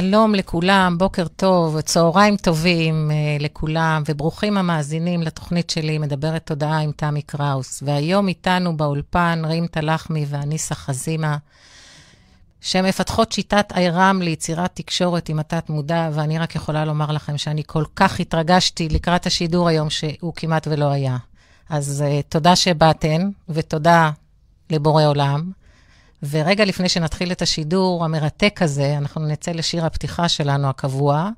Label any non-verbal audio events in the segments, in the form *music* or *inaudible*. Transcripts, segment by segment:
שלום לכולם, בוקר טוב, צהריים טובים uh, לכולם, וברוכים המאזינים לתוכנית שלי, מדברת תודעה עם תמי קראוס. והיום איתנו באולפן רים תלחמי ואניסה חזימה, שמפתחות שיטת איירם ליצירת תקשורת עם התת-מודע, ואני רק יכולה לומר לכם שאני כל כך התרגשתי לקראת השידור היום, שהוא כמעט ולא היה. אז uh, תודה שבאתן, ותודה לבורא עולם. ורגע לפני שנתחיל את השידור המרתק הזה, אנחנו נצא לשיר הפתיחה שלנו הקבוע,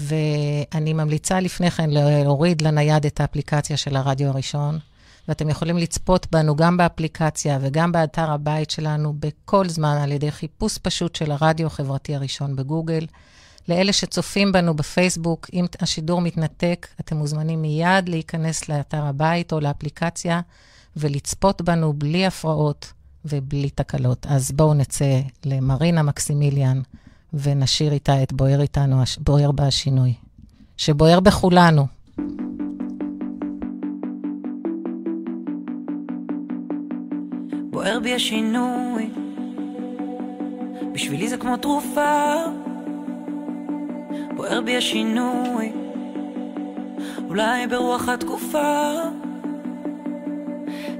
ואני ממליצה לפני כן להוריד לנייד את האפליקציה של הרדיו הראשון, ואתם יכולים לצפות בנו גם באפליקציה וגם באתר הבית שלנו בכל זמן על ידי חיפוש פשוט של הרדיו החברתי הראשון בגוגל. לאלה שצופים בנו בפייסבוק, אם השידור מתנתק, אתם מוזמנים מיד להיכנס לאתר הבית או לאפליקציה ולצפות בנו בלי הפרעות. ובלי תקלות. אז בואו נצא למרינה מקסימיליאן ונשאיר איתה את בוער איתנו, בוער בה השינוי, שבוער בכולנו. בוער בי השינוי, בשבילי זה כמו תרופה. בוער בי השינוי, אולי ברוח התקופה.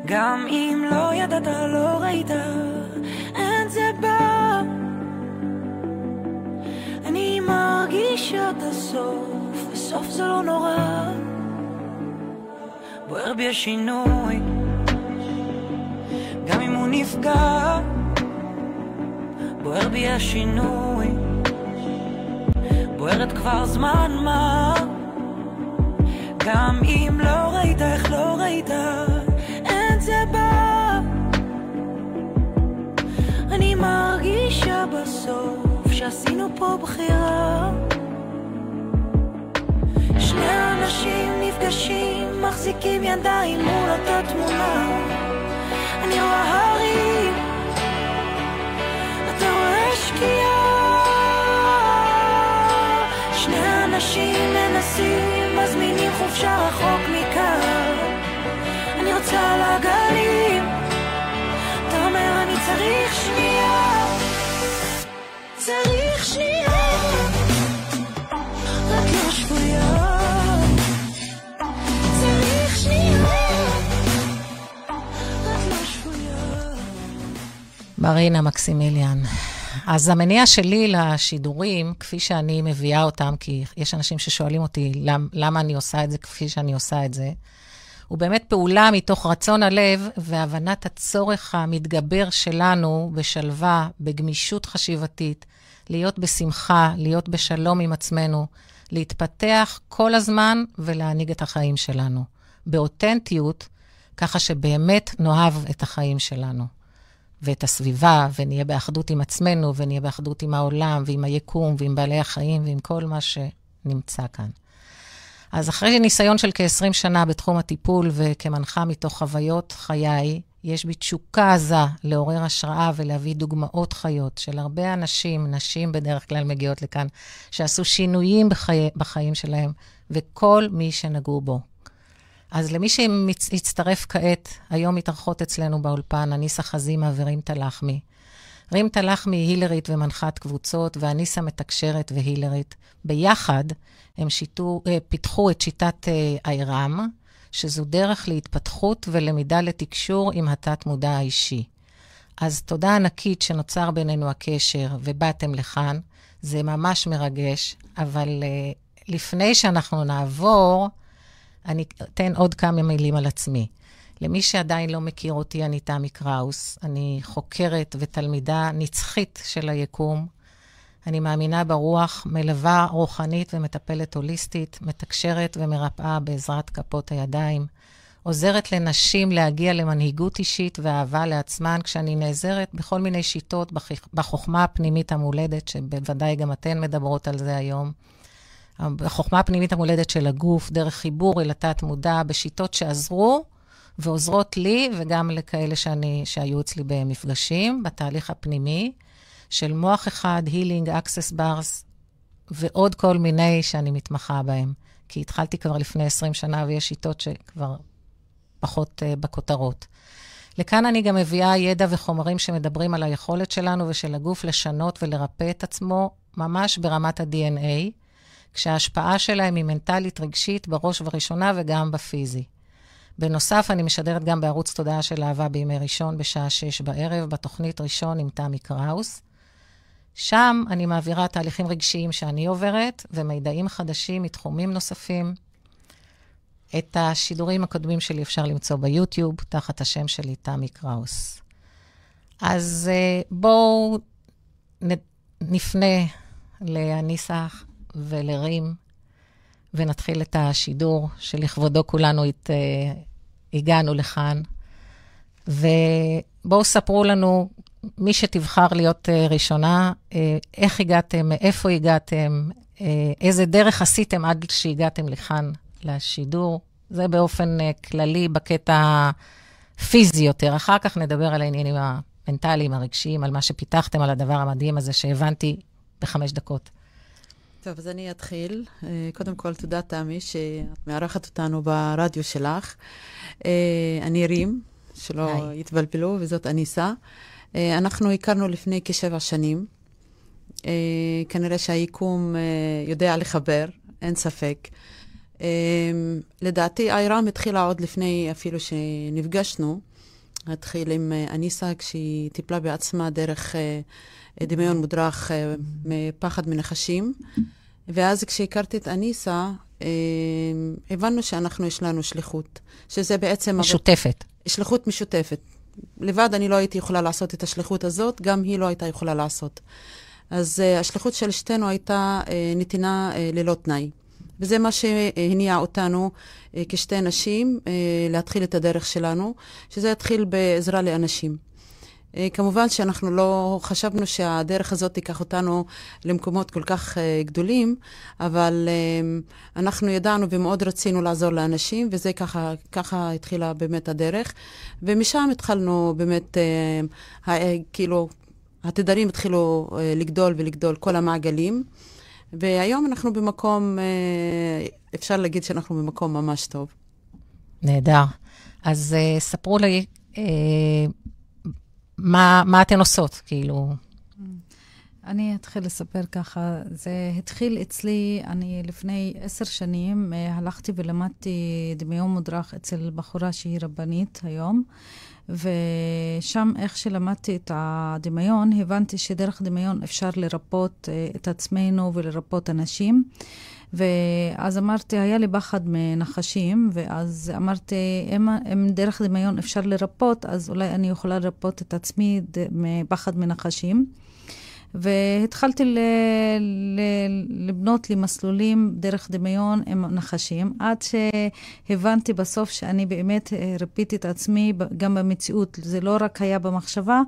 גם אם לא ידעת, לא ראית, אין זה בא. אני מרגיש עד הסוף, בסוף זה לא נורא. בוער בי השינוי, גם אם הוא נפגע. בוער בי השינוי, בוערת כבר זמן מה. גם אם לא ראית, איך לא ראית. בסוף שעשינו פה בחירה. שני אנשים נפגשים, מחזיקים ידיים מול אותה תמונה. אני רואה הרים, אתה רואה שקיעה. שני אנשים מנסים, מזמינים חופשה רחוק מכאן. רוצה על הגלים אתה אומר אני צריך שנייה מרינה מקסימיליאן. אז המניע שלי לשידורים, כפי שאני מביאה אותם, כי יש אנשים ששואלים אותי למ, למה אני עושה את זה כפי שאני עושה את זה, הוא באמת פעולה מתוך רצון הלב והבנת הצורך המתגבר שלנו בשלווה, בגמישות חשיבתית, להיות בשמחה, להיות בשלום עם עצמנו, להתפתח כל הזמן ולהנהיג את החיים שלנו. באותנטיות, ככה שבאמת נאהב את החיים שלנו. ואת הסביבה, ונהיה באחדות עם עצמנו, ונהיה באחדות עם העולם, ועם היקום, ועם בעלי החיים, ועם כל מה שנמצא כאן. אז אחרי ניסיון של כ-20 שנה בתחום הטיפול וכמנחה מתוך חוויות חיי, יש בי תשוקה עזה לעורר השראה ולהביא דוגמאות חיות של הרבה אנשים, נשים בדרך כלל מגיעות לכאן, שעשו שינויים בחי... בחיים שלהם, וכל מי שנגעו בו. אז למי שיצטרף כעת, היום מתארחות אצלנו באולפן אניסה חזימה ורים תלחמי. רים תלחמי היא הילרית ומנחת קבוצות, ואניסה מתקשרת והילרית. ביחד הם שיתו, אה, פיתחו את שיטת איירם, אה, שזו דרך להתפתחות ולמידה לתקשור עם התת-מודע האישי. אז תודה ענקית שנוצר בינינו הקשר ובאתם לכאן. זה ממש מרגש, אבל uh, לפני שאנחנו נעבור, אני אתן עוד כמה מילים על עצמי. למי שעדיין לא מכיר אותי, אני תמי קראוס. אני חוקרת ותלמידה נצחית של היקום. אני מאמינה ברוח, מלווה רוחנית ומטפלת הוליסטית, מתקשרת ומרפאה בעזרת כפות הידיים. עוזרת לנשים להגיע למנהיגות אישית ואהבה לעצמן, כשאני נעזרת בכל מיני שיטות בחוכמה הפנימית המולדת, שבוודאי גם אתן מדברות על זה היום. בחוכמה הפנימית המולדת של הגוף, דרך חיבור אל התת-מודע, בשיטות שעזרו ועוזרות לי וגם לכאלה שאני, שהיו אצלי במפגשים, בתהליך הפנימי. של מוח אחד, הילינג, אקסס ברס, ועוד כל מיני שאני מתמחה בהם. כי התחלתי כבר לפני 20 שנה, ויש שיטות שכבר פחות uh, בכותרות. לכאן אני גם מביאה ידע וחומרים שמדברים על היכולת שלנו ושל הגוף לשנות ולרפא את עצמו ממש ברמת ה-DNA, כשההשפעה שלהם היא מנטלית, רגשית, בראש ובראשונה וגם בפיזי. בנוסף, אני משדרת גם בערוץ תודעה של אהבה בימי ראשון בשעה שש בערב, בתוכנית ראשון עם תמי קראוס. שם אני מעבירה תהליכים רגשיים שאני עוברת ומידעים חדשים מתחומים נוספים. את השידורים הקודמים שלי אפשר למצוא ביוטיוב, תחת השם שלי, תמי קראוס. אז אה, בואו נפנה לאניסה ולרים ונתחיל את השידור שלכבודו כולנו הת, uh, הגענו לכאן. ובואו ספרו לנו, מי שתבחר להיות uh, ראשונה, uh, איך הגעתם, מאיפה הגעתם, uh, איזה דרך עשיתם עד שהגעתם לכאן לשידור. זה באופן uh, כללי בקטע פיזי יותר. אחר כך נדבר על העניינים המנטליים, הרגשיים, על מה שפיתחתם, על הדבר המדהים הזה שהבנתי בחמש דקות. טוב, אז אני אתחיל. אה, קודם כל, תודה, תמי, שאת מארחת אותנו ברדיו שלך. אה, אני רים, שלא היי. יתבלבלו, וזאת אניסה. אה, אנחנו הכרנו לפני כשבע שנים. כנראה שהיקום יודע לחבר, אין ספק. לדעתי, איירם התחילה עוד לפני אפילו שנפגשנו. התחיל עם אניסה כשהיא טיפלה בעצמה דרך דמיון מודרך מפחד מנחשים. ואז כשהכרתי את אניסה, אה, הבנו שאנחנו, יש לנו שליחות, שזה בעצם... משותפת. שליחות משותפת. לבד אני לא הייתי יכולה לעשות את השליחות הזאת, גם היא לא הייתה יכולה לעשות. אז uh, השליחות של שתינו הייתה uh, נתינה uh, ללא תנאי. וזה מה שהניע אותנו uh, כשתי נשים uh, להתחיל את הדרך שלנו, שזה יתחיל בעזרה לאנשים. אה, כמובן שאנחנו לא חשבנו שהדרך הזאת תיקח אותנו למקומות כל כך אה, גדולים, אבל אה, אנחנו ידענו ומאוד רצינו לעזור לאנשים, וזה ככה, ככה התחילה באמת הדרך. ומשם התחלנו באמת, כאילו, התדרים התחילו לגדול ולגדול, כל המעגלים. והיום אנחנו במקום, אפשר להגיד שאנחנו במקום ממש טוב. נהדר. אז ספרו לי, מה, מה אתן עושות, כאילו? אני אתחיל לספר ככה. זה התחיל אצלי, אני לפני עשר שנים אה, הלכתי ולמדתי דמיון מודרך אצל בחורה שהיא רבנית היום, ושם, איך שלמדתי את הדמיון, הבנתי שדרך דמיון אפשר לרפות אה, את עצמנו ולרפות אנשים. ואז אמרתי, היה לי פחד מנחשים, ואז אמרתי, אם, אם דרך דמיון אפשר לרפות, אז אולי אני יכולה לרפות את עצמי מפחד מנחשים. והתחלתי ל, ל, לבנות לי מסלולים דרך דמיון עם נחשים, עד שהבנתי בסוף שאני באמת ריפיתי את עצמי גם במציאות. זה לא רק היה במחשבה,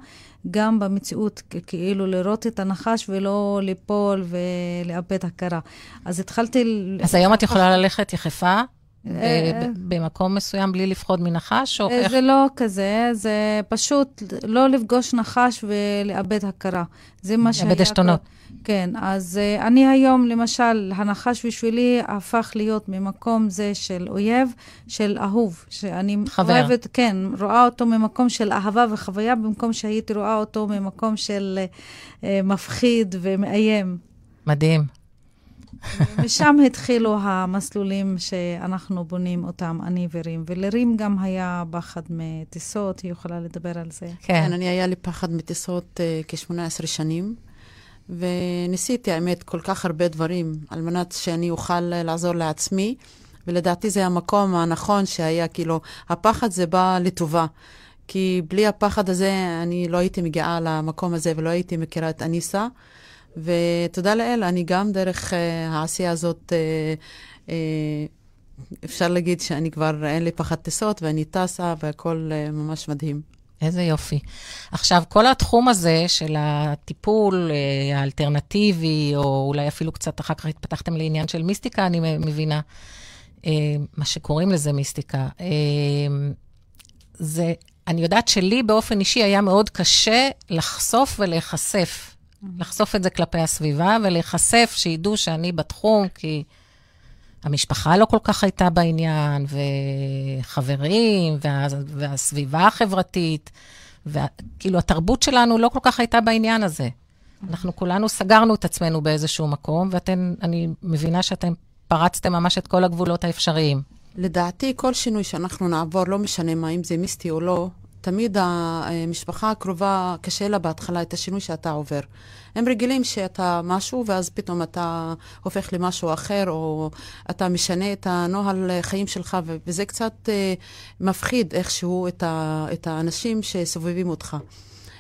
גם במציאות, כאילו לראות את הנחש ולא ליפול ולאבד הכרה. אז התחלתי... אז היום את יכולה ללכת יחפה? אה, במקום מסוים בלי לפחוד מנחש, או אה, איך? זה לא כזה, זה פשוט לא לפגוש נחש ולאבד הכרה. זה מה שהיה... לאבד עשתונות. כן, אז אני היום, למשל, הנחש בשבילי הפך להיות ממקום זה של אויב, של אהוב. שאני חבר. אוהבת, כן, רואה אותו ממקום של אהבה וחוויה, במקום שהייתי רואה אותו ממקום של uh, מפחיד ומאיים. מדהים. *laughs* משם התחילו המסלולים שאנחנו בונים אותם, אני ורים. ולרים גם היה פחד מטיסות, היא יכולה לדבר על זה. כן, כן אני היה לי פחד מטיסות uh, כ-18 שנים, וניסיתי, האמת, כל כך הרבה דברים על מנת שאני אוכל לעזור לעצמי, ולדעתי זה המקום הנכון שהיה, כאילו, הפחד זה בא לטובה. כי בלי הפחד הזה אני לא הייתי מגיעה למקום הזה ולא הייתי מכירה את אניסה. ותודה לאל, אני גם דרך uh, העשייה הזאת, uh, uh, אפשר להגיד שאני כבר, אין לי פחד טיסות ואני טסה והכל uh, ממש מדהים. איזה יופי. עכשיו, כל התחום הזה של הטיפול האלטרנטיבי, או אולי אפילו קצת אחר כך התפתחתם לעניין של מיסטיקה, אני מבינה, מה שקוראים לזה מיסטיקה, זה, אני יודעת שלי באופן אישי היה מאוד קשה לחשוף ולהיחשף לחשוף את זה כלפי הסביבה ולהיחשף, שידעו שאני בתחום, כי המשפחה לא כל כך הייתה בעניין, וחברים, וה, והסביבה החברתית, וכאילו התרבות שלנו לא כל כך הייתה בעניין הזה. אנחנו כולנו סגרנו את עצמנו באיזשהו מקום, ואני מבינה שאתם פרצתם ממש את כל הגבולות האפשריים. לדעתי, כל שינוי שאנחנו נעבור, לא משנה מה, אם זה מיסטי או לא, תמיד המשפחה הקרובה, קשה לה בהתחלה את השינוי שאתה עובר. הם רגילים שאתה משהו, ואז פתאום אתה הופך למשהו אחר, או אתה משנה את הנוהל חיים שלך, וזה קצת אה, מפחיד איכשהו את, האנשים שסובבים אותך.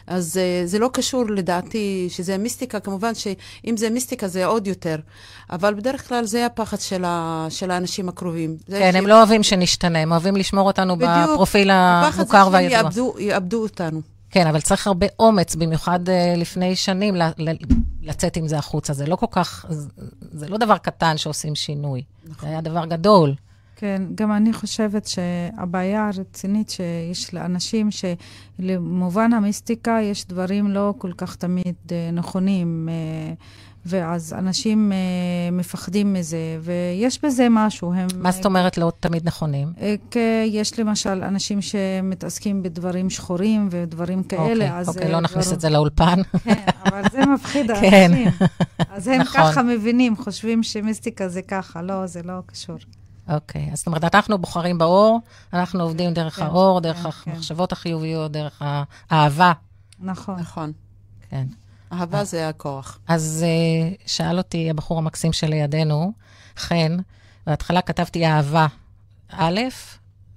אז uh, זה לא קשור לדעתי שזה מיסטיקה, כמובן שאם זה מיסטיקה זה עוד יותר, אבל בדרך כלל זה הפחד של, ה, של האנשים הקרובים. כן, ש... הם לא אוהבים שנשתנה, הם אוהבים לשמור אותנו בדיוק, בפרופיל המוכר והידוע. הפחד זה שהם יאבדו אותנו. כן, אבל צריך הרבה אומץ, במיוחד uh, לפני שנים, ל- ל- לצאת עם זה החוצה. זה לא כל כך, זה, זה לא דבר קטן שעושים שינוי. נכון. זה היה דבר גדול. כן, גם אני חושבת שהבעיה הרצינית שיש לאנשים, שלמובן המיסטיקה יש דברים לא כל כך תמיד אה, נכונים. אה, ואז אנשים uh, מפחדים מזה, ויש בזה משהו. הם, מה זאת אומרת לא תמיד נכונים? כי יש למשל אנשים שמתעסקים בדברים שחורים ודברים כאלה, אוקיי, אז... אוקיי, לא נכניס את זה לאולפן. כן, אבל זה מפחיד *laughs* כן. האנשים. אז הם נכון. ככה מבינים, חושבים שמיסטיקה זה ככה, לא, זה לא קשור. אוקיי, אז זאת אומרת, אנחנו בוחרים באור, אנחנו עובדים דרך כן, האור, דרך כן, המחשבות כן. החיוביות, דרך האהבה. נכון. נכון. כן. אהבה זה הכוח. אז uh, שאל אותי הבחור המקסים שלידינו, חן, בהתחלה כתבתי אהבה א',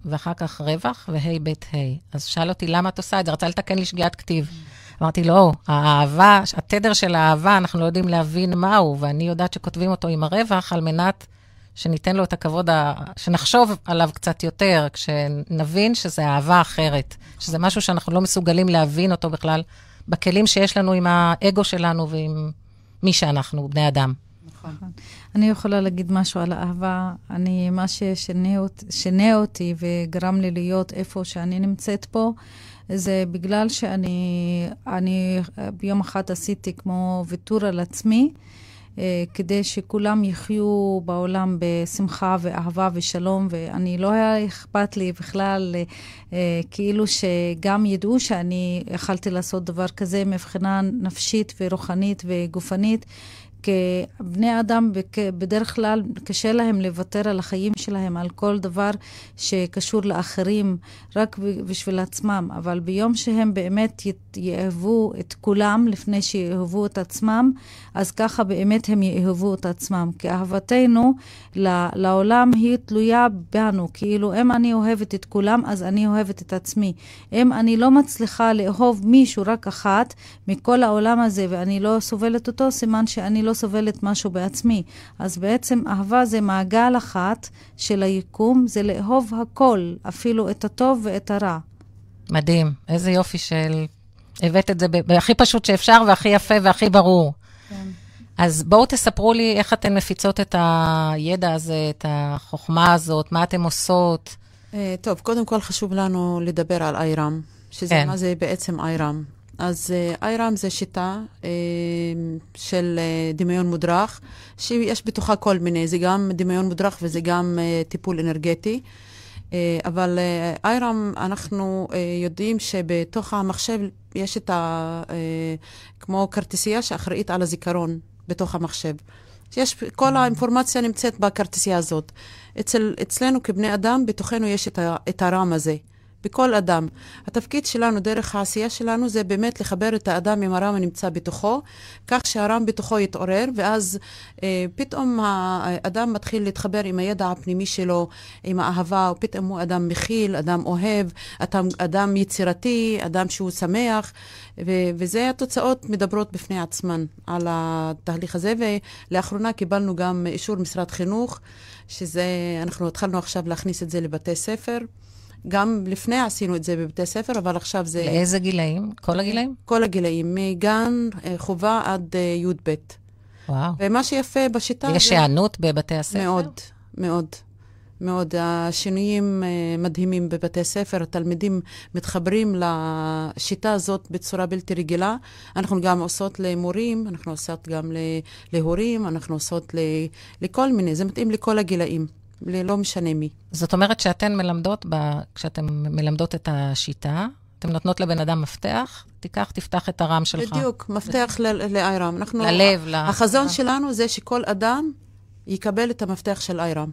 ואחר כך רווח, וה' ב' ה'. אז שאל אותי, למה את עושה את זה? רצה לתקן לי שגיאת כתיב. אמרתי לו, לא, האהבה, התדר של האהבה, אנחנו לא יודעים להבין מהו, ואני יודעת שכותבים אותו עם הרווח על מנת שניתן לו את הכבוד, ה... שנחשוב עליו קצת יותר, כשנבין שזה אהבה אחרת, שזה משהו שאנחנו לא מסוגלים להבין אותו בכלל בכלים שיש לנו עם האגו שלנו ועם מי שאנחנו, בני אדם. נכון. אני יכולה להגיד משהו על אהבה. אני, מה ששנה אותי וגרם לי להיות איפה שאני נמצאת פה, זה בגלל שאני אני ביום אחד עשיתי כמו ויתור על עצמי. אה, כדי שכולם יחיו בעולם בשמחה ואהבה ושלום, ואני לא היה אכפת לי בכלל, אה, כאילו שגם ידעו שאני יכלתי לעשות דבר כזה מבחינה נפשית ורוחנית וגופנית. כבני אדם בדרך כלל קשה להם לוותר על החיים שלהם, על כל דבר שקשור לאחרים, רק בשביל עצמם. אבל ביום שהם באמת יאהבו את כולם לפני שיאהבו את עצמם, אז ככה באמת הם יאהבו את עצמם. כי אהבתנו לעולם היא תלויה בנו. כאילו, אם אני אוהבת את כולם, אז אני אוהבת את עצמי. אם אני לא מצליחה לאהוב מישהו רק אחת מכל העולם הזה ואני לא סובלת אותו, סימן שאני לא סובלת משהו בעצמי. אז בעצם אהבה זה מעגל אחת של היקום, זה לאהוב הכל, אפילו את הטוב ואת הרע. מדהים, איזה יופי של... הבאת את זה בהכי פשוט שאפשר והכי יפה והכי ברור. כן. אז בואו תספרו לי איך אתן מפיצות את הידע הזה, את החוכמה הזאת, מה אתן עושות. Uh, טוב, קודם כל חשוב לנו לדבר על איירם, שזה כן. מה זה בעצם איירם. אז איירם זה שיטה uh, של uh, דמיון מודרך, שיש בתוכה כל מיני, זה גם דמיון מודרך וזה גם טיפול אנרגטי. אבל איירם, אנחנו יודעים שבתוך המחשב יש את ה... כמו כרטיסייה שאחראית על הזיכרון בתוך המחשב. יש, כל האינפורמציה נמצאת בכרטיסייה הזאת. אצל, אצלנו כבני אדם, בתוכנו יש את, ה, את הרם הזה. בכל אדם. התפקיד שלנו, דרך העשייה שלנו, זה באמת לחבר את האדם עם הרם הנמצא בתוכו, כך שהרם בתוכו יתעורר, ואז אה, פתאום האדם מתחיל להתחבר עם הידע הפנימי שלו, עם האהבה, ופתאום הוא אדם מכיל, אדם אוהב, אדם, אדם יצירתי, אדם שהוא שמח, ו- וזה התוצאות מדברות בפני עצמן על התהליך הזה, ולאחרונה קיבלנו גם אישור משרד חינוך, שזה, אנחנו התחלנו עכשיו להכניס את זה לבתי ספר. גם לפני עשינו את זה בבתי ספר, אבל עכשיו זה... לאיזה גילאים? כל הגילאים? כל הגילאים, מגן אה, חובה עד אה, י"ב. וואו. ומה שיפה בשיטה... יש היענות בבתי הספר? מאוד, מאוד. מאוד. השינויים אה, מדהימים בבתי ספר, התלמידים מתחברים לשיטה הזאת בצורה בלתי רגילה. אנחנו גם עושות למורים, אנחנו עושות גם להורים, אנחנו עושות לכל מיני, זה מתאים לכל הגילאים. לא משנה מי. זאת אומרת שאתן מלמדות, ב... כשאתן מלמדות את השיטה, אתן נותנות לבן אדם מפתח, תיקח, תפתח את הרם שלך. בדיוק, מפתח לאיירם. ללב, ל... החזון שלנו זה שכל אדם יקבל את המפתח של איירם.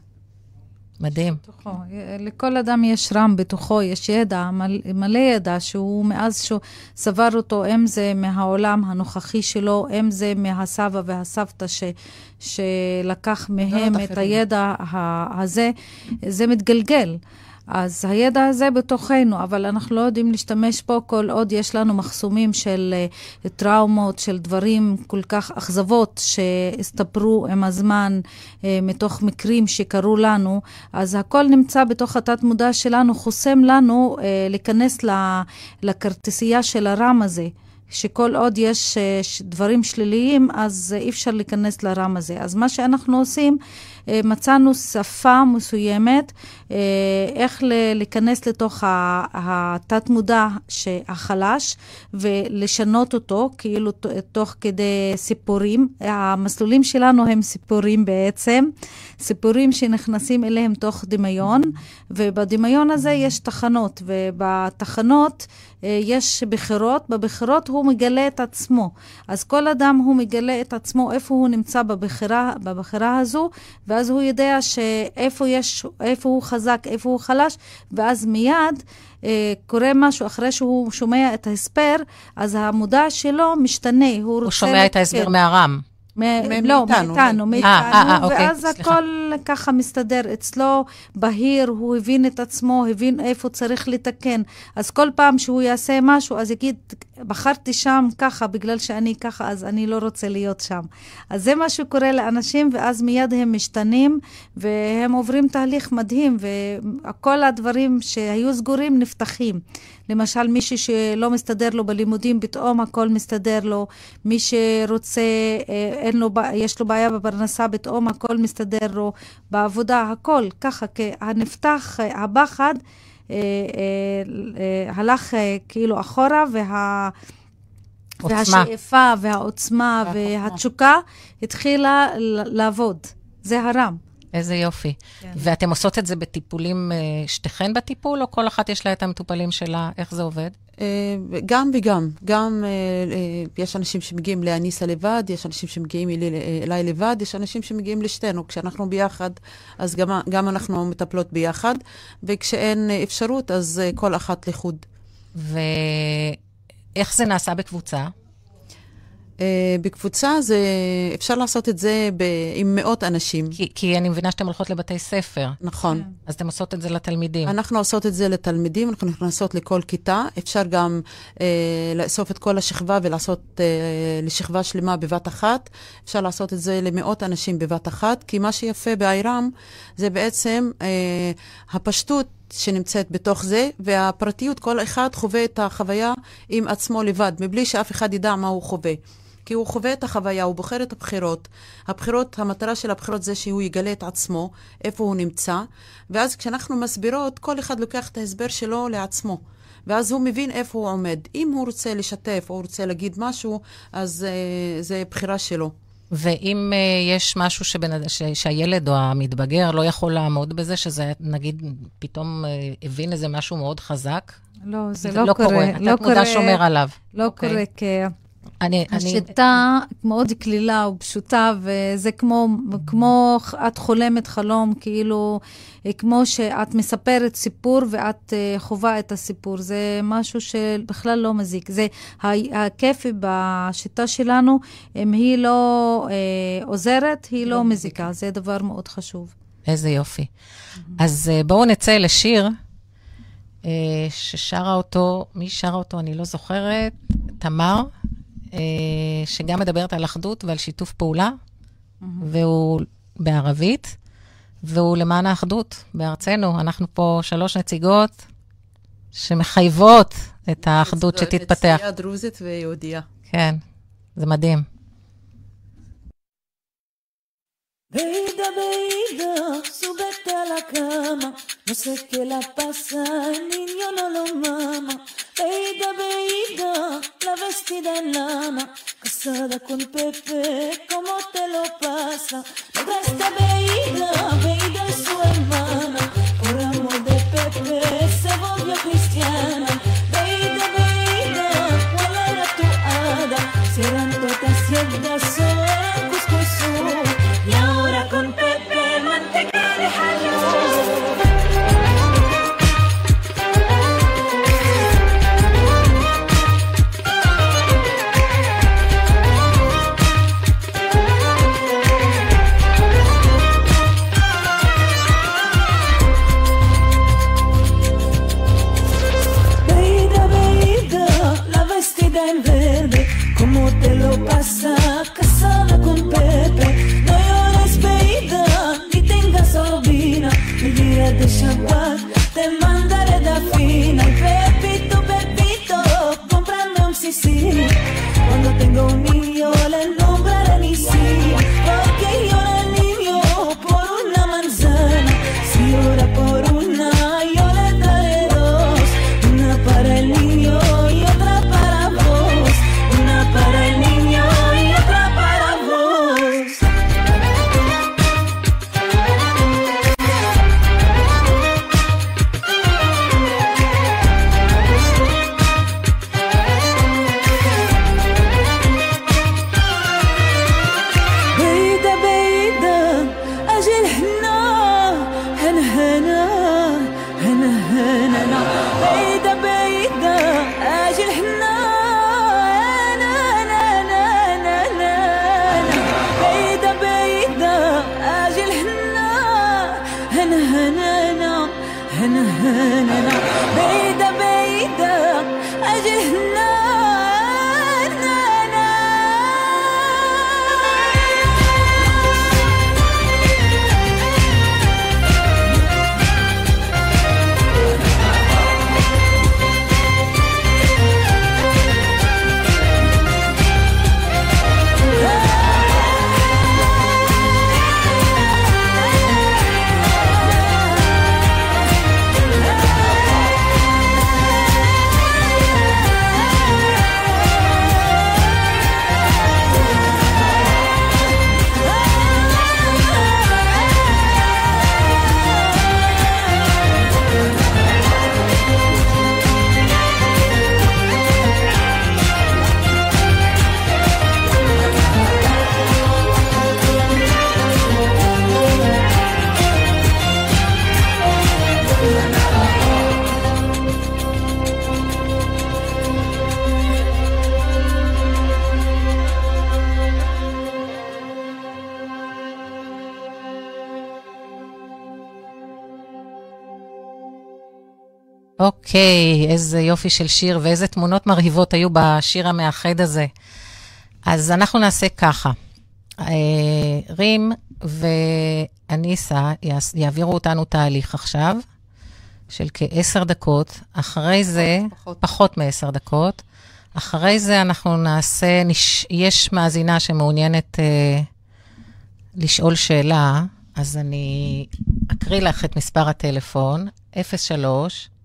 מדהים. בתוכו. לכל אדם יש רם בתוכו, יש ידע, מלא, מלא ידע שהוא מאז שהוא סבר אותו, אם זה מהעולם הנוכחי שלו, אם זה מהסבא והסבתא ש, שלקח מהם את הידע הזה, זה מתגלגל. אז הידע הזה בתוכנו, אבל אנחנו לא יודעים להשתמש בו כל עוד יש לנו מחסומים של uh, טראומות, של דברים כל כך אכזבות שהסתפרו עם הזמן uh, מתוך מקרים שקרו לנו, אז הכל נמצא בתוך התת-מודע שלנו, חוסם לנו uh, להיכנס לכרטיסייה של הרם הזה. שכל עוד יש דברים שליליים, אז אי אפשר להיכנס לרם הזה. אז מה שאנחנו עושים, מצאנו שפה מסוימת, אה, איך להיכנס לתוך התת-מודע החלש ולשנות אותו, כאילו תוך כדי סיפורים. המסלולים שלנו הם סיפורים בעצם, סיפורים שנכנסים אליהם תוך דמיון, ובדמיון הזה יש תחנות, ובתחנות אה, יש בחירות, בבחירות הוא מגלה את עצמו. אז כל אדם הוא מגלה את עצמו, איפה הוא נמצא בבחירה, בבחירה הזו, ואז הוא יודע שאיפה יש, איפה הוא חזק, איפה הוא חלש, ואז מיד אה, קורה משהו, אחרי שהוא שומע את ההסבר, אז המודע שלו משתנה, הוא, הוא שומע את ההסבר מהרם. לא, מאיתנו, מאיתנו, אה, אוקיי, ואז הכל ככה מסתדר. אצלו בהיר, הוא הבין את עצמו, הבין איפה צריך לתקן. אז כל פעם שהוא יעשה משהו, אז יגיד, בחרתי שם ככה, בגלל שאני ככה, אז אני לא רוצה להיות שם. אז זה מה שקורה לאנשים, ואז מיד הם משתנים, והם עוברים תהליך מדהים, וכל הדברים שהיו סגורים נפתחים. למשל, מישהו שלא מסתדר לו בלימודים, פתאום הכל מסתדר לו. מי שרוצה, אה, אין לו, יש לו בעיה בפרנסה, פתאום הכל מסתדר לו. בעבודה, הכל, ככה, הנפתח, אה, הפחד, אה, הלך כאילו אחורה, וה... עוצמה. והשאיפה והעוצמה והתשוקה התחילה לעבוד. זה הרם. איזה יופי. כן. ואתם עושות את זה בטיפולים, אה, שתיכן בטיפול, או כל אחת יש לה את המטופלים שלה? איך זה עובד? אה, גם וגם. גם אה, יש אנשים שמגיעים לאניסה לבד, יש אנשים שמגיעים אלי, אליי לבד, יש אנשים שמגיעים לשתינו. כשאנחנו ביחד, אז גם, גם אנחנו מטפלות ביחד, וכשאין אפשרות, אז כל אחת לחוד. ואיך זה נעשה בקבוצה? Uh, בקבוצה זה, אפשר לעשות את זה ב, עם מאות אנשים. כי, כי אני מבינה שאתן הולכות לבתי ספר. נכון. אז אתן עושות את זה לתלמידים. אנחנו עושות את זה לתלמידים, אנחנו נכנסות לכל כיתה. אפשר גם uh, לאסוף את כל השכבה ולעשות uh, לשכבה שלמה בבת אחת. אפשר לעשות את זה למאות אנשים בבת אחת, כי מה שיפה באיירם זה בעצם uh, הפשטות שנמצאת בתוך זה, והפרטיות, כל אחד חווה את החוויה עם עצמו לבד, מבלי שאף אחד ידע מה הוא חווה. כי הוא חווה את החוויה, הוא בוחר את הבחירות. הבחירות, המטרה של הבחירות זה שהוא יגלה את עצמו, איפה הוא נמצא, ואז כשאנחנו מסבירות, כל אחד לוקח את ההסבר שלו לעצמו. ואז הוא מבין איפה הוא עומד. אם הוא רוצה לשתף או רוצה להגיד משהו, אז uh, זה בחירה שלו. ואם uh, יש משהו שבנ... ש... שהילד או המתבגר לא יכול לעמוד בזה, שזה נגיד פתאום uh, הבין איזה משהו מאוד חזק? לא, זה, זה לא, לא קורה. קורה. לא קורה. התת-מודע שומר עליו. לא okay. אוקיי. קורה, כי אני, השיטה אני... מאוד קלילה ופשוטה, וזה כמו, כמו את חולמת חלום, כאילו, כמו שאת מספרת סיפור ואת uh, חווה את הסיפור. זה משהו שבכלל לא מזיק. זה הכיף בשיטה שלנו, אם היא לא uh, עוזרת, היא לא, לא מזיקה. זה דבר מאוד חשוב. איזה יופי. Mm-hmm. אז uh, בואו נצא לשיר. ששרה אותו, מי שרה אותו? אני לא זוכרת. תמר, אה, שגם מדברת על אחדות ועל שיתוף פעולה. והוא בערבית, והוא למען האחדות בארצנו. אנחנו פה שלוש נציגות שמחייבות את האחדות שתתפתח. נציגה דרוזית ויהודייה. כן, זה מדהים. Veida, veida, súbete a la cama. No sé qué la pasa, el niño no lo mama. Veida, veida, la vestida en lama. Casada con Pepe, ¿cómo te lo pasa? Toda esta veida, veida es su hermana. Por amor de Pepe se volvió cristiana. Te mandaré de fina. Pepito, Pepito, comprando un sisí, cuando tengo un niño le nombraré Nisi, אוקיי, איזה יופי של שיר ואיזה תמונות מרהיבות היו בשיר המאחד הזה. אז אנחנו נעשה ככה. אה, רים ואניסה יעבירו אותנו תהליך עכשיו, של כעשר דקות. אחרי זה, פחות. פחות מעשר דקות. אחרי זה אנחנו נעשה, נש... יש מאזינה שמעוניינת אה, לשאול שאלה, אז אני אקריא לך את מספר הטלפון, 03 9222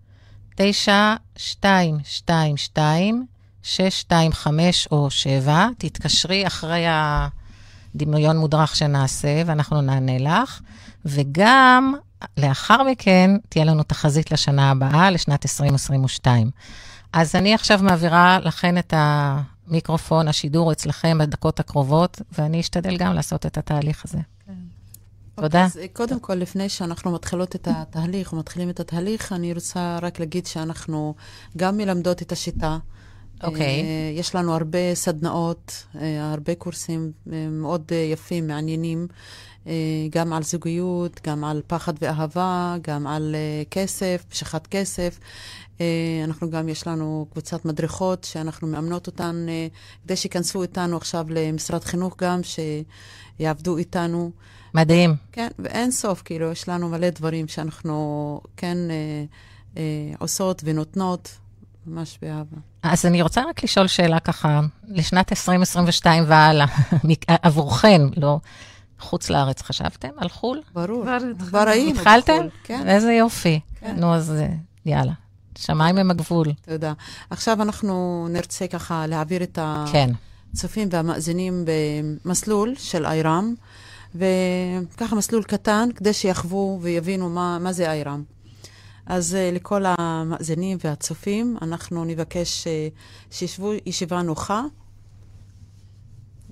625 או 7, תתקשרי אחרי הדמיון מודרך שנעשה, ואנחנו נענה לך. וגם, לאחר מכן, תהיה לנו תחזית לשנה הבאה, לשנת 2022. אז אני עכשיו מעבירה לכן את המיקרופון, השידור אצלכם בדקות הקרובות, ואני אשתדל גם לעשות את התהליך הזה. תודה. אז אה, קודם כל, לפני שאנחנו מתחילות את התהליך, או מתחילים את התהליך, אני רוצה רק להגיד שאנחנו גם מלמדות את השיטה. אוקיי. אה, יש לנו הרבה סדנאות, אה, הרבה קורסים מאוד יפים, מעניינים, גם על זוגיות, גם על פחד ואהבה, גם על כסף, משיכת כסף. אנחנו גם, יש לנו קבוצת מדריכות שאנחנו מאמנות אותן כדי שייכנסו איתנו עכשיו למשרד חינוך גם, שיעבדו איתנו. מדהים. כן, ואין סוף, כאילו, יש לנו מלא דברים שאנחנו כן אה, אה, עושות ונותנות, ממש באהבה. אז אני רוצה רק לשאול שאלה ככה, לשנת 2022 והלאה, *laughs* עבורכן, לא, חוץ לארץ חשבתם? על חו"ל? ברור. כבר כבר היינו התחלתם? בחו"ל, כן, איזה יופי. כן. נו, אז אה, יאללה. שמיים הם הגבול. תודה. עכשיו אנחנו נרצה ככה להעביר את כן. הצופים והמאזינים במסלול של איירם, וככה מסלול קטן, כדי שיחוו ויבינו מה, מה זה איירם. אז אה, לכל המאזינים והצופים, אנחנו נבקש אה, שישבו ישיבה נוחה,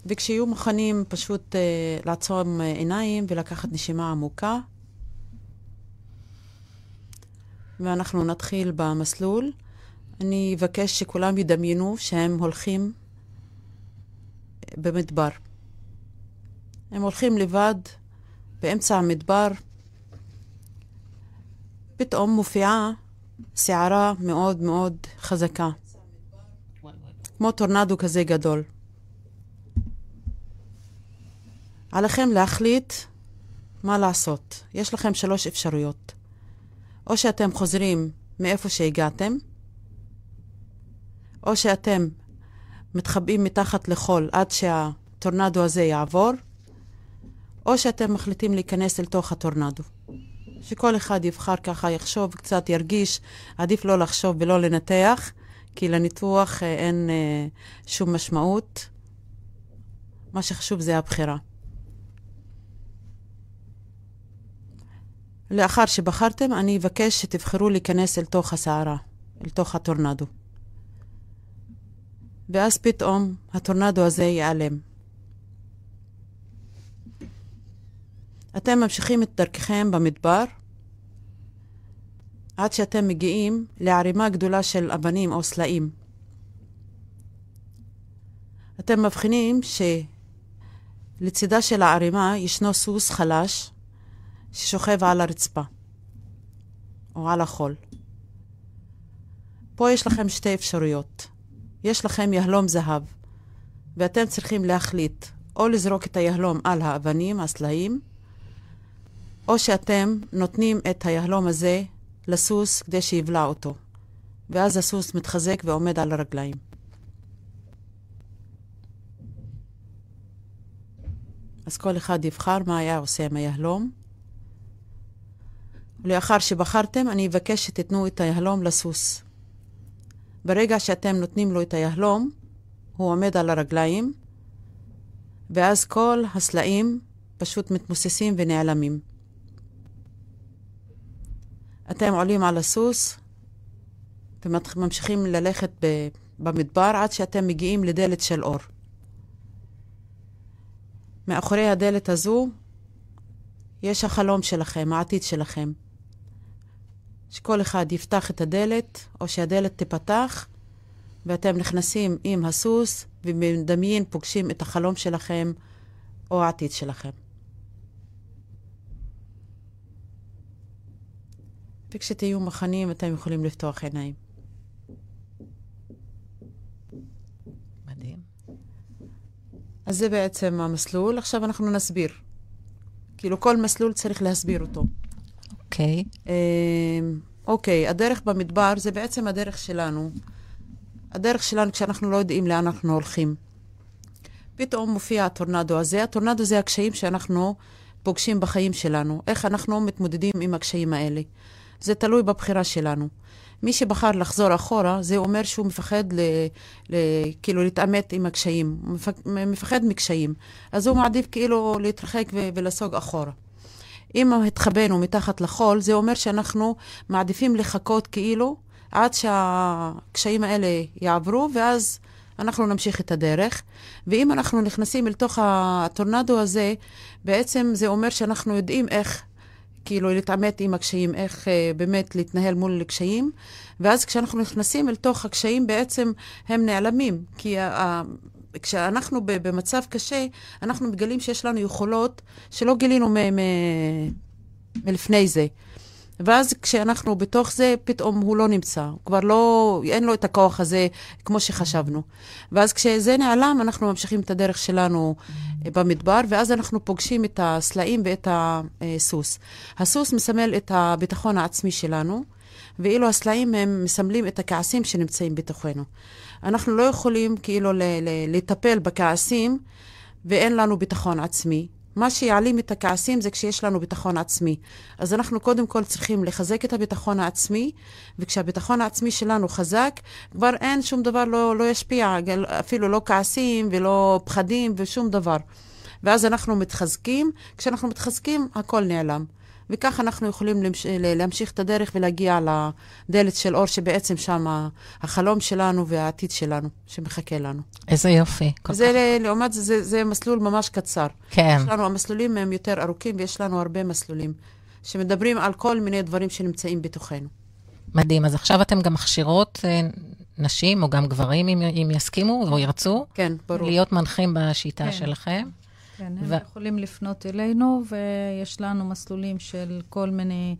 וכשיהיו מוכנים פשוט אה, לעצום עיניים ולקחת נשימה עמוקה. ואנחנו נתחיל במסלול. אני אבקש שכולם ידמיינו שהם הולכים במדבר. הם הולכים לבד באמצע המדבר. פתאום מופיעה סערה מאוד מאוד חזקה, כמו טורנדו כזה גדול. עליכם להחליט מה לעשות. יש לכם שלוש אפשרויות. או שאתם חוזרים מאיפה שהגעתם, או שאתם מתחבאים מתחת לחול עד שהטורנדו הזה יעבור, או שאתם מחליטים להיכנס אל תוך הטורנדו. שכל אחד יבחר ככה, יחשוב, קצת ירגיש, עדיף לא לחשוב ולא לנתח, כי לניתוח אה, אין אה, שום משמעות. מה שחשוב זה הבחירה. לאחר שבחרתם, אני אבקש שתבחרו להיכנס אל תוך הסערה, אל תוך הטורנדו. ואז פתאום הטורנדו הזה ייעלם. אתם ממשיכים את דרככם במדבר עד שאתם מגיעים לערימה גדולה של אבנים או סלעים. אתם מבחינים שלצידה של הערימה ישנו סוס חלש ששוכב על הרצפה או על החול. פה יש לכם שתי אפשרויות. יש לכם יהלום זהב, ואתם צריכים להחליט או לזרוק את היהלום על האבנים, הסלעים, או שאתם נותנים את היהלום הזה לסוס כדי שיבלע אותו, ואז הסוס מתחזק ועומד על הרגליים. אז כל אחד יבחר מה היה עושה עם היהלום. ולאחר שבחרתם, אני אבקש שתיתנו את היהלום לסוס. ברגע שאתם נותנים לו את היהלום, הוא עומד על הרגליים, ואז כל הסלעים פשוט מתמוססים ונעלמים. אתם עולים על הסוס וממשיכים ללכת במדבר עד שאתם מגיעים לדלת של אור. מאחורי הדלת הזו יש החלום שלכם, העתיד שלכם. שכל אחד יפתח את הדלת, או שהדלת תיפתח, ואתם נכנסים עם הסוס, ומדמיין פוגשים את החלום שלכם, או העתיד שלכם. וכשתהיו מוכנים, אתם יכולים לפתוח עיניים. מדהים. אז זה בעצם המסלול. עכשיו אנחנו נסביר. כאילו, כל מסלול צריך להסביר אותו. אוקיי. אה, אוקיי, הדרך במדבר זה בעצם הדרך שלנו. הדרך שלנו כשאנחנו לא יודעים לאן אנחנו הולכים. פתאום מופיע הטורנדו הזה. הטורנדו זה הקשיים שאנחנו פוגשים בחיים שלנו. איך אנחנו מתמודדים עם הקשיים האלה. זה תלוי בבחירה שלנו. מי שבחר לחזור אחורה, זה אומר שהוא מפחד ל, ל, כאילו להתעמת עם הקשיים, הוא מפח, מפחד מקשיים. אז הוא מעדיף כאילו להתרחק ו, ולסוג אחורה. אם התחבאנו מתחת לחול, זה אומר שאנחנו מעדיפים לחכות כאילו עד שהקשיים האלה יעברו, ואז אנחנו נמשיך את הדרך. ואם אנחנו נכנסים אל תוך הטורנדו הזה, בעצם זה אומר שאנחנו יודעים איך כאילו להתעמת עם הקשיים, איך אה, באמת להתנהל מול קשיים, ואז כשאנחנו נכנסים אל תוך הקשיים בעצם הם נעלמים, כי ה- כשאנחנו במצב קשה, אנחנו מגלים שיש לנו יכולות שלא גילינו מ- מ- מלפני זה. ואז כשאנחנו בתוך זה, פתאום הוא לא נמצא. הוא כבר לא, אין לו את הכוח הזה כמו שחשבנו. ואז כשזה נעלם, אנחנו ממשיכים את הדרך שלנו במדבר, ואז אנחנו פוגשים את הסלעים ואת הסוס. הסוס מסמל את הביטחון העצמי שלנו, ואילו הסלעים הם מסמלים את הכעסים שנמצאים בתוכנו. אנחנו לא יכולים כאילו לטפל בכעסים ואין לנו ביטחון עצמי. מה שיעלים את הכעסים זה כשיש לנו ביטחון עצמי. אז אנחנו קודם כל צריכים לחזק את הביטחון העצמי, וכשהביטחון העצמי שלנו חזק, כבר אין שום דבר לא, לא ישפיע, אפילו לא כעסים ולא פחדים ושום דבר. ואז אנחנו מתחזקים, כשאנחנו מתחזקים, הכל נעלם. וכך אנחנו יכולים למש... להמשיך את הדרך ולהגיע לדלת של אור, שבעצם שם החלום שלנו והעתיד שלנו, שמחכה לנו. איזה יופי. זה, כך... לעומת זה, זה, זה מסלול ממש קצר. כן. יש לנו, המסלולים הם יותר ארוכים, ויש לנו הרבה מסלולים שמדברים על כל מיני דברים שנמצאים בתוכנו. מדהים. אז עכשיו אתם גם מכשירות אה, נשים, או גם גברים, אם, אם יסכימו או ירצו, כן, ברור. להיות מנחים בשיטה כן. שלכם. כן, הם ו... יכולים לפנות אלינו, ויש לנו מסלולים של כל מיני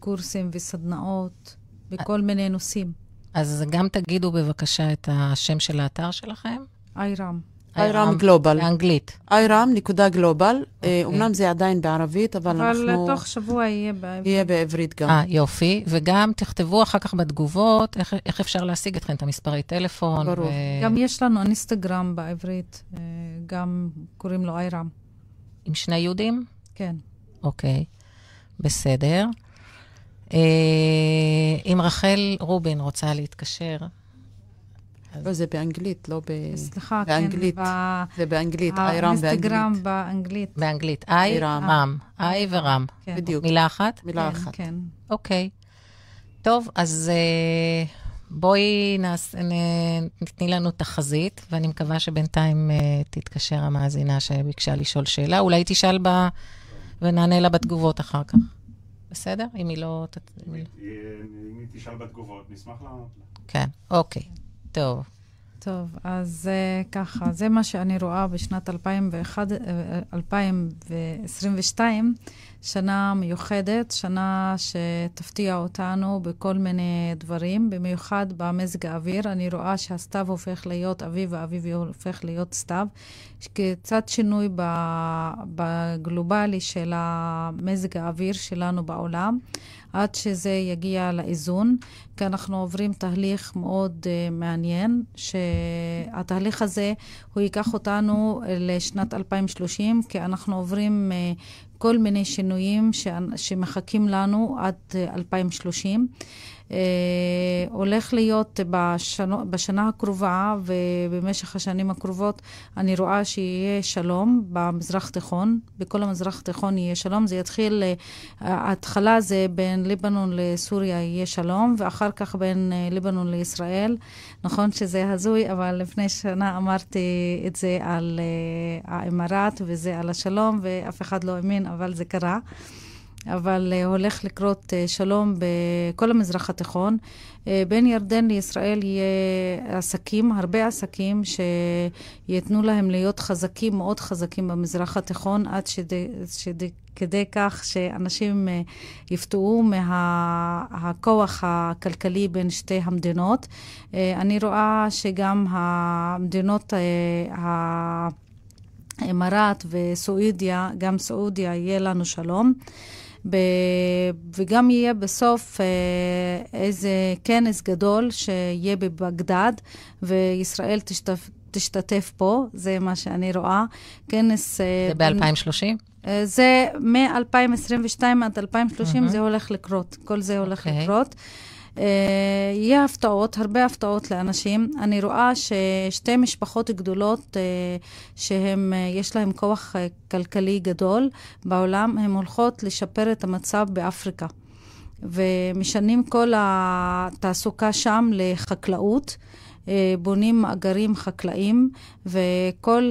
קורסים וסדנאות בכל מיני נושאים. אז גם תגידו בבקשה את השם של האתר שלכם. איירם. איירם גלובל. באנגלית. איירם נקודה גלובל. אומנם אה, זה עדיין בערבית, אבל, אבל אנחנו... אבל תוך שבוע יהיה בעברית. יהיה בעברית גם. אה, יופי. וגם תכתבו אחר כך בתגובות איך, איך אפשר להשיג אתכם, את המספרי טלפון. ברור. ו... גם יש לנו אינסטגרם בעברית, אה, גם קוראים לו איירם. עם שני יהודים? כן. אוקיי, בסדר. אה, אם רחל רובין רוצה להתקשר, לא, זה באנגלית, לא ב... סליחה, באנגלית. כן. זה באנגלית, איירם באנגלית. האינסטגרם באנגלית. באנגלית. איי, רם. איי ורם. כן. בדיוק. מילה אחת? מילה כן, אחת. כן. אוקיי. טוב, אז אה, בואי נעש, תתני לנו תחזית, ואני מקווה שבינתיים אה, תתקשר המאזינה שביקשה לשאול שאלה. אולי תשאל בה ונענה לה בתגובות אחר כך. בסדר? אם היא לא... אם היא תשאל בתגובות, נשמח לענות לה. כן, אוקיי. טוב. טוב, אז uh, ככה, זה מה שאני רואה בשנת 2001, 2022, אה, שנה מיוחדת, שנה שתפתיע אותנו בכל מיני דברים, במיוחד במזג האוויר. אני רואה שהסתיו הופך להיות אביב והאביב הופך להיות סתיו. קצת שינוי בגלובלי של המזג האוויר שלנו בעולם. עד שזה יגיע לאיזון, כי אנחנו עוברים תהליך מאוד uh, מעניין, שהתהליך הזה, הוא ייקח אותנו לשנת 2030, כי אנחנו עוברים uh, כל מיני שינויים. שמחכים לנו עד uh, 2030. אה, הולך להיות בשנו, בשנה הקרובה ובמשך השנים הקרובות, אני רואה שיהיה שלום במזרח התיכון, בכל המזרח התיכון יהיה שלום. זה יתחיל, אה, ההתחלה זה בין ליבנון לסוריה יהיה שלום, ואחר כך בין אה, ליבנון לישראל. נכון שזה הזוי, אבל לפני שנה אמרתי את זה על האמרט וזה על השלום, ואף אחד לא האמין, אבל זה קרה. אבל uh, הולך לקרות uh, שלום בכל המזרח התיכון. Uh, בין ירדן לישראל יהיה עסקים, הרבה עסקים שייתנו להם להיות חזקים, מאוד חזקים במזרח התיכון, עד שדי, שדי, כדי כך שאנשים יפתעו מהכוח מה, הכלכלי בין שתי המדינות. אני רואה שגם המדינות... האמרט וסעודיה, גם סעודיה, יהיה לנו שלום. ב... וגם יהיה בסוף אה, איזה כנס גדול שיהיה בבגדד, וישראל תשתף... תשתתף פה, זה מה שאני רואה. כנס... אה, זה ב-2030? אה, זה מ-2022 עד 2030, mm-hmm. זה הולך לקרות. כל זה הולך okay. אוקיי. לקרות. Uh, יהיה הפתעות, הרבה הפתעות לאנשים. אני רואה ששתי משפחות גדולות uh, שהן, uh, יש להן כוח כלכלי גדול בעולם, הן הולכות לשפר את המצב באפריקה. ומשנים כל התעסוקה שם לחקלאות. אה, בונים מאגרים חקלאיים, וכל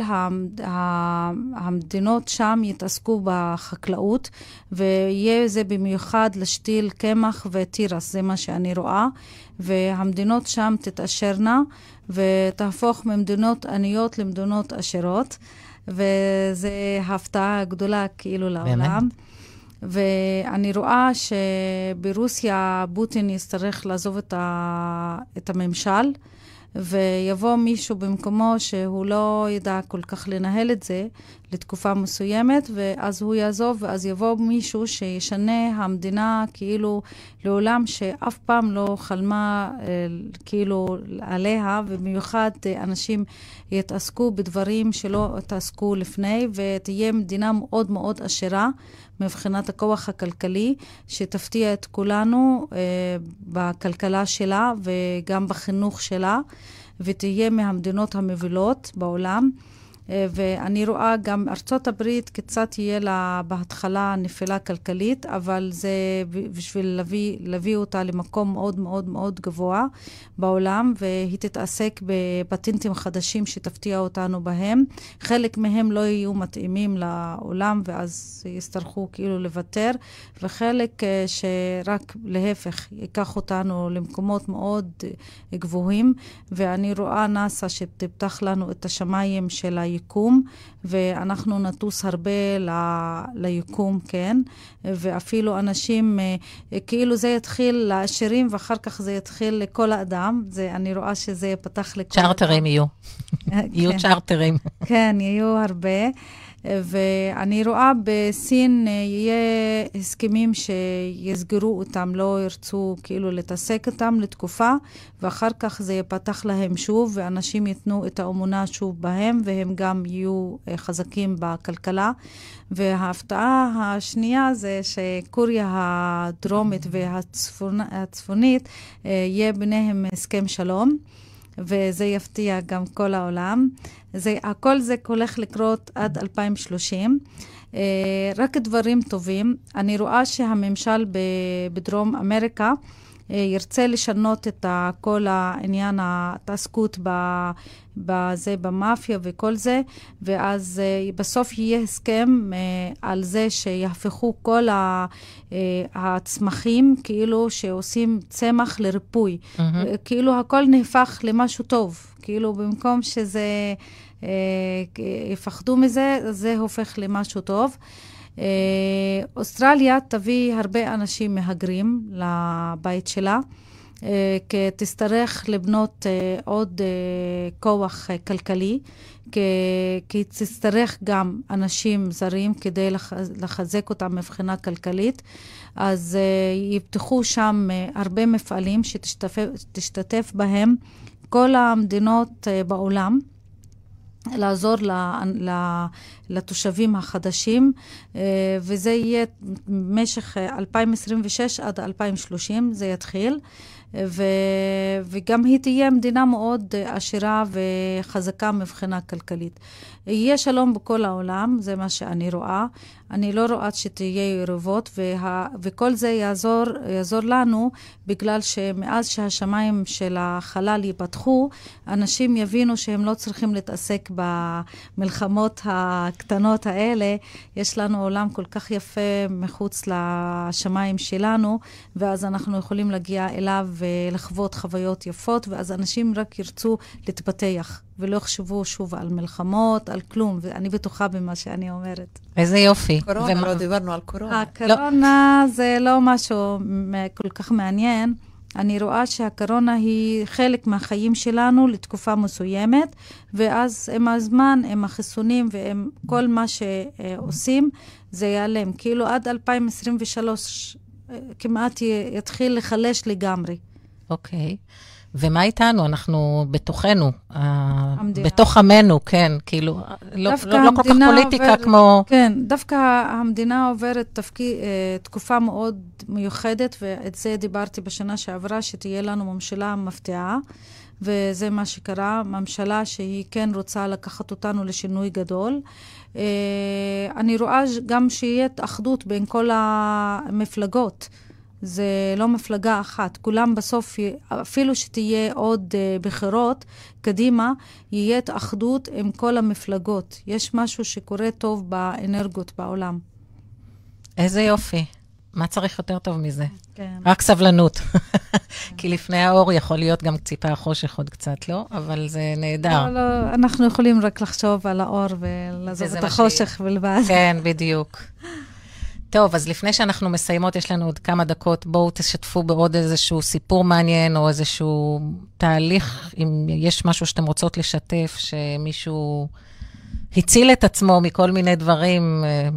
המדינות שם יתעסקו בחקלאות, ויהיה זה במיוחד לשתיל קמח ותירס, זה מה שאני רואה, והמדינות שם תתעשרנה ותהפוך ממדינות עניות למדינות עשירות, וזו הפתעה גדולה כאילו לעולם. באמת? ואני רואה שברוסיה פוטין יצטרך לעזוב את, ה... את הממשל. ויבוא מישהו במקומו שהוא לא ידע כל כך לנהל את זה, לתקופה מסוימת, ואז הוא יעזוב, ואז יבוא מישהו שישנה המדינה כאילו לעולם שאף פעם לא חלמה אה, כאילו עליה, ובמיוחד אה, אנשים יתעסקו בדברים שלא התעסקו לפני, ותהיה מדינה מאוד מאוד עשירה מבחינת הכוח הכלכלי, שתפתיע את כולנו אה, בכלכלה שלה וגם בחינוך שלה, ותהיה מהמדינות המובילות בעולם. אה, ואני רואה גם ארצות הברית, קצת תהיה לה בהתחלה נפילה כלכלית, אבל זה בשביל להביא, להביא אותה למקום מאוד מאוד מאוד גבוה בעולם, והיא תתעסק בפטנטים חדשים שתפתיע אותנו בהם. חלק מהם לא יהיו מתאימים לעולם, ואז יצטרכו כאילו לוותר, וחלק אה, שרק להפך, ייקח אותנו למקומות מאוד גבוהים, ואני רואה נאס"א שתפתח לנו את השמיים של ה... היקום, ואנחנו נטוס הרבה ל, ליקום, כן? ואפילו אנשים, אה, כאילו זה יתחיל לעשירים ואחר כך זה יתחיל לכל האדם. זה, אני רואה שזה יפתח לכל... צ'רטרים יהיו. יהיו כן. צ'רטרים. כן, יהיו הרבה. ואני רואה בסין אה, יהיה הסכמים שיסגרו אותם, לא ירצו כאילו להתעסק איתם לתקופה, ואחר כך זה יפתח להם שוב, ואנשים ייתנו את האמונה שוב בהם, והם גם יהיו אה, חזקים בכלכלה. וההפתעה השנייה זה שקוריה הדרומית והצפונית, אה, יהיה ביניהם הסכם שלום. וזה יפתיע גם כל העולם. זה, הכל זה הולך לקרות עד 2030. Uh, רק דברים טובים. אני רואה שהממשל בדרום אמריקה uh, ירצה לשנות את כל העניין ההתעסקות בזה, במאפיה וכל זה, ואז uh, בסוף יהיה הסכם uh, על זה שיהפכו כל ה, uh, הצמחים, כאילו שעושים צמח לריפוי. Mm-hmm. כאילו הכל נהפך למשהו טוב. כאילו במקום שזה... אה, יפחדו מזה, זה הופך למשהו טוב. אה, אוסטרליה תביא הרבה אנשים מהגרים לבית שלה. אה, כי תצטרך לבנות עוד כוח כלכלי, כי תצטרך גם אנשים זרים כדי לחזק אותם מבחינה כלכלית. אז יפתחו שם הרבה מפעלים שתשתתף בהם כל המדינות בעולם. לעזור לתושבים החדשים, אה, וזה יהיה במשך 2026 עד 2030, זה יתחיל. ו, וגם היא תהיה מדינה מאוד עשירה וחזקה מבחינה כלכלית. יהיה שלום בכל העולם, זה מה שאני רואה. אני לא רואה שתהיה יריבות, וה, וכל זה יעזור, יעזור לנו, בגלל שמאז שהשמיים של החלל ייפתחו, אנשים יבינו שהם לא צריכים להתעסק במלחמות הקטנות האלה. יש לנו עולם כל כך יפה מחוץ לשמיים שלנו, ואז אנחנו יכולים להגיע אליו ולחוות חוויות יפות, ואז אנשים רק ירצו להתפתח. ולא יחשבו שוב על מלחמות, על כלום, ואני בטוחה במה שאני אומרת. איזה יופי. קורונה, ומה... לא דיברנו על קורונה. הקורונה לא. זה לא משהו כל כך מעניין. אני רואה שהקורונה היא חלק מהחיים שלנו לתקופה מסוימת, ואז עם הזמן, עם החיסונים ועם כל מה שעושים, זה ייעלם. כאילו עד 2023 אה, כמעט יתחיל לחלש לגמרי. אוקיי. Okay. ומה איתנו? אנחנו בתוכנו, המדינה. בתוך עמנו, כן, כאילו, לא, לא, לא כל כך פוליטיקה עובר, כמו... כן, דווקא המדינה עוברת תפקי, אה, תקופה מאוד מיוחדת, ואת זה דיברתי בשנה שעברה, שתהיה לנו ממשלה מפתיעה. וזה מה שקרה, ממשלה שהיא כן רוצה לקחת אותנו לשינוי גדול. אה, אני רואה גם שיהיה אחדות בין כל המפלגות. זה לא מפלגה אחת. כולם בסוף, אפילו שתהיה עוד uh, בחירות, קדימה, יהיה אחדות עם כל המפלגות. יש משהו שקורה טוב באנרגיות בעולם. איזה יופי. מה צריך יותר טוב מזה? כן. רק סבלנות. כן. *laughs* כי לפני האור יכול להיות גם ציפה החושך עוד קצת, לא? אבל זה נהדר. לא, לא, אנחנו יכולים רק לחשוב על האור ולעזוב את החושך בלבד. כן, בדיוק. טוב, אז לפני שאנחנו מסיימות, יש לנו עוד כמה דקות. בואו תשתפו בעוד איזשהו סיפור מעניין, או איזשהו תהליך, אם יש משהו שאתם רוצות לשתף, שמישהו הציל את עצמו מכל מיני דברים אה,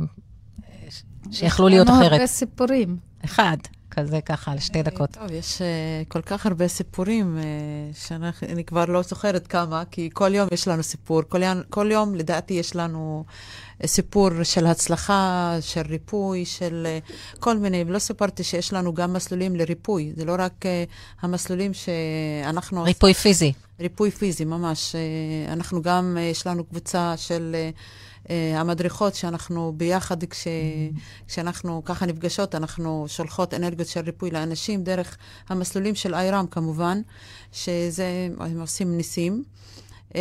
שיכלו להיות יש לנו אחרת. הרבה סיפורים. אחד, כזה ככה, לשתי דקות. טוב, יש uh, כל כך הרבה סיפורים uh, שאני כבר לא זוכרת כמה, כי כל יום יש לנו סיפור. כל יום, כל יום לדעתי יש לנו אה, סיפור של הצלחה, של ריפוי, של uh, כל מיני. ולא סיפרתי שיש לנו גם מסלולים לריפוי. זה לא רק uh, המסלולים שאנחנו... ריפוי פיזי. ריפוי פיזי, ממש. Uh, אנחנו גם, uh, יש לנו קבוצה של... Uh, Uh, המדריכות שאנחנו ביחד, כש, כשאנחנו ככה נפגשות, אנחנו שולחות אנרגיות של ריפוי לאנשים דרך המסלולים של איירם כמובן, שזה, הם עושים ניסים. Uh,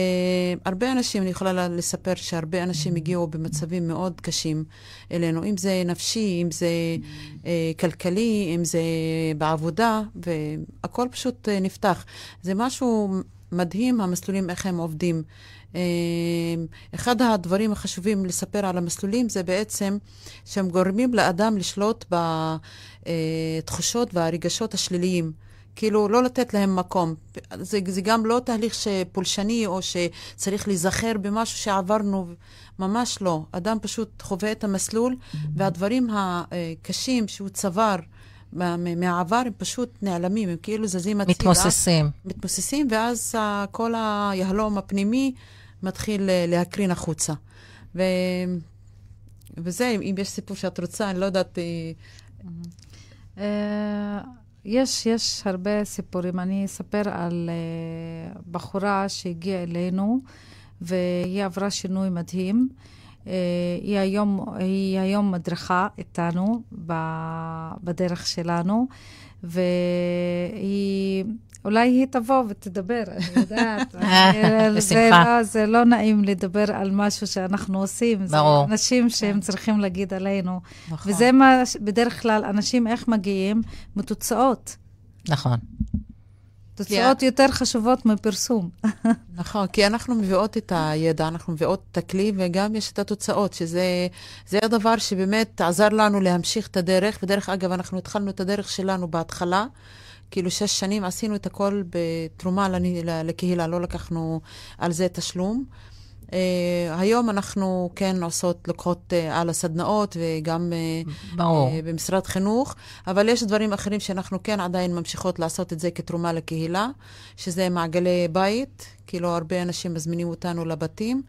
הרבה אנשים, אני יכולה לספר שהרבה אנשים הגיעו במצבים מאוד קשים אלינו, אם זה נפשי, אם זה uh, כלכלי, אם זה בעבודה, והכל פשוט uh, נפתח. זה משהו מדהים, המסלולים, איך הם עובדים. אחד הדברים החשובים לספר על המסלולים זה בעצם שהם גורמים לאדם לשלוט בתחושות והרגשות השליליים. כאילו, לא לתת להם מקום. זה, זה גם לא תהליך שפולשני או שצריך להיזכר במשהו שעברנו, ממש לא. אדם פשוט חווה את המסלול, והדברים הקשים שהוא צבר מהעבר הם פשוט נעלמים, הם כאילו זזים הצידה. מתמוססים. מתמוססים, ואז כל היהלום הפנימי מתחיל להקרין החוצה. ו... וזה, אם יש סיפור שאת רוצה, אני לא יודעת... יש, יש הרבה סיפורים. אני אספר על בחורה שהגיעה אלינו, והיא עברה שינוי מדהים. היא היום, היא היום מדריכה איתנו בדרך שלנו, והיא... אולי היא תבוא ותדבר, אני *laughs* יודעת. בשמחה. זה לא נעים לדבר על משהו שאנחנו עושים. ברור. זה אנשים שהם צריכים להגיד עלינו. נכון. וזה מה, בדרך כלל, אנשים איך מגיעים? מתוצאות. נכון. תוצאות יותר חשובות מפרסום. נכון, כי אנחנו מביאות את הידע, אנחנו מביאות את הכלי, וגם יש את התוצאות, שזה זה הדבר שבאמת עזר לנו להמשיך את הדרך. ודרך אגב, אנחנו התחלנו את הדרך שלנו בהתחלה. כאילו שש שנים עשינו את הכל בתרומה לקהילה, לא לקחנו על זה תשלום. Uh, היום אנחנו כן עושות, לוקחות uh, על הסדנאות וגם uh, uh, במשרד חינוך, אבל יש דברים אחרים שאנחנו כן עדיין ממשיכות לעשות את זה כתרומה לקהילה, שזה מעגלי בית, כאילו הרבה אנשים מזמינים אותנו לבתים,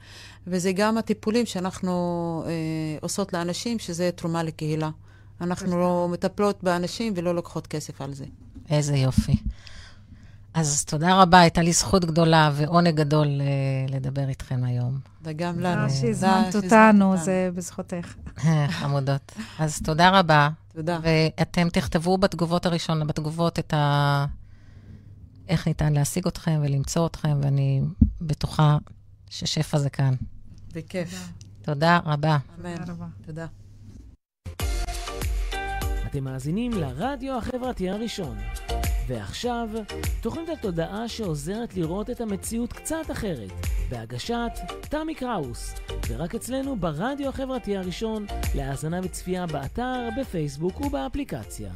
וזה גם הטיפולים שאנחנו uh, עושות לאנשים, שזה תרומה לקהילה. אנחנו לא מטפלות באנשים ולא לוקחות כסף על זה. איזה יופי. אז תודה רבה, הייתה לי זכות גדולה ועונג גדול uh, לדבר איתכם היום. וגם לנו. שהזמנת אותנו, זה בזכותך. חמודות. אז תודה רבה. תודה. ואתם תכתבו בתגובות הראשונות, בתגובות את ה... איך ניתן להשיג אתכם ולמצוא אתכם, ואני בטוחה ששפע זה כאן. בכיף. תודה רבה. אמן. תודה. אתם מאזינים לרדיו החברתי הראשון. ועכשיו, תוכנית התודעה שעוזרת לראות את המציאות קצת אחרת, בהגשת תמי קראוס, ורק אצלנו ברדיו החברתי הראשון, להאזנה וצפייה באתר, בפייסבוק ובאפליקציה.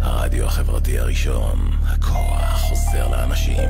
הרדיו החברתי הראשון, הכוח חוזר לאנשים.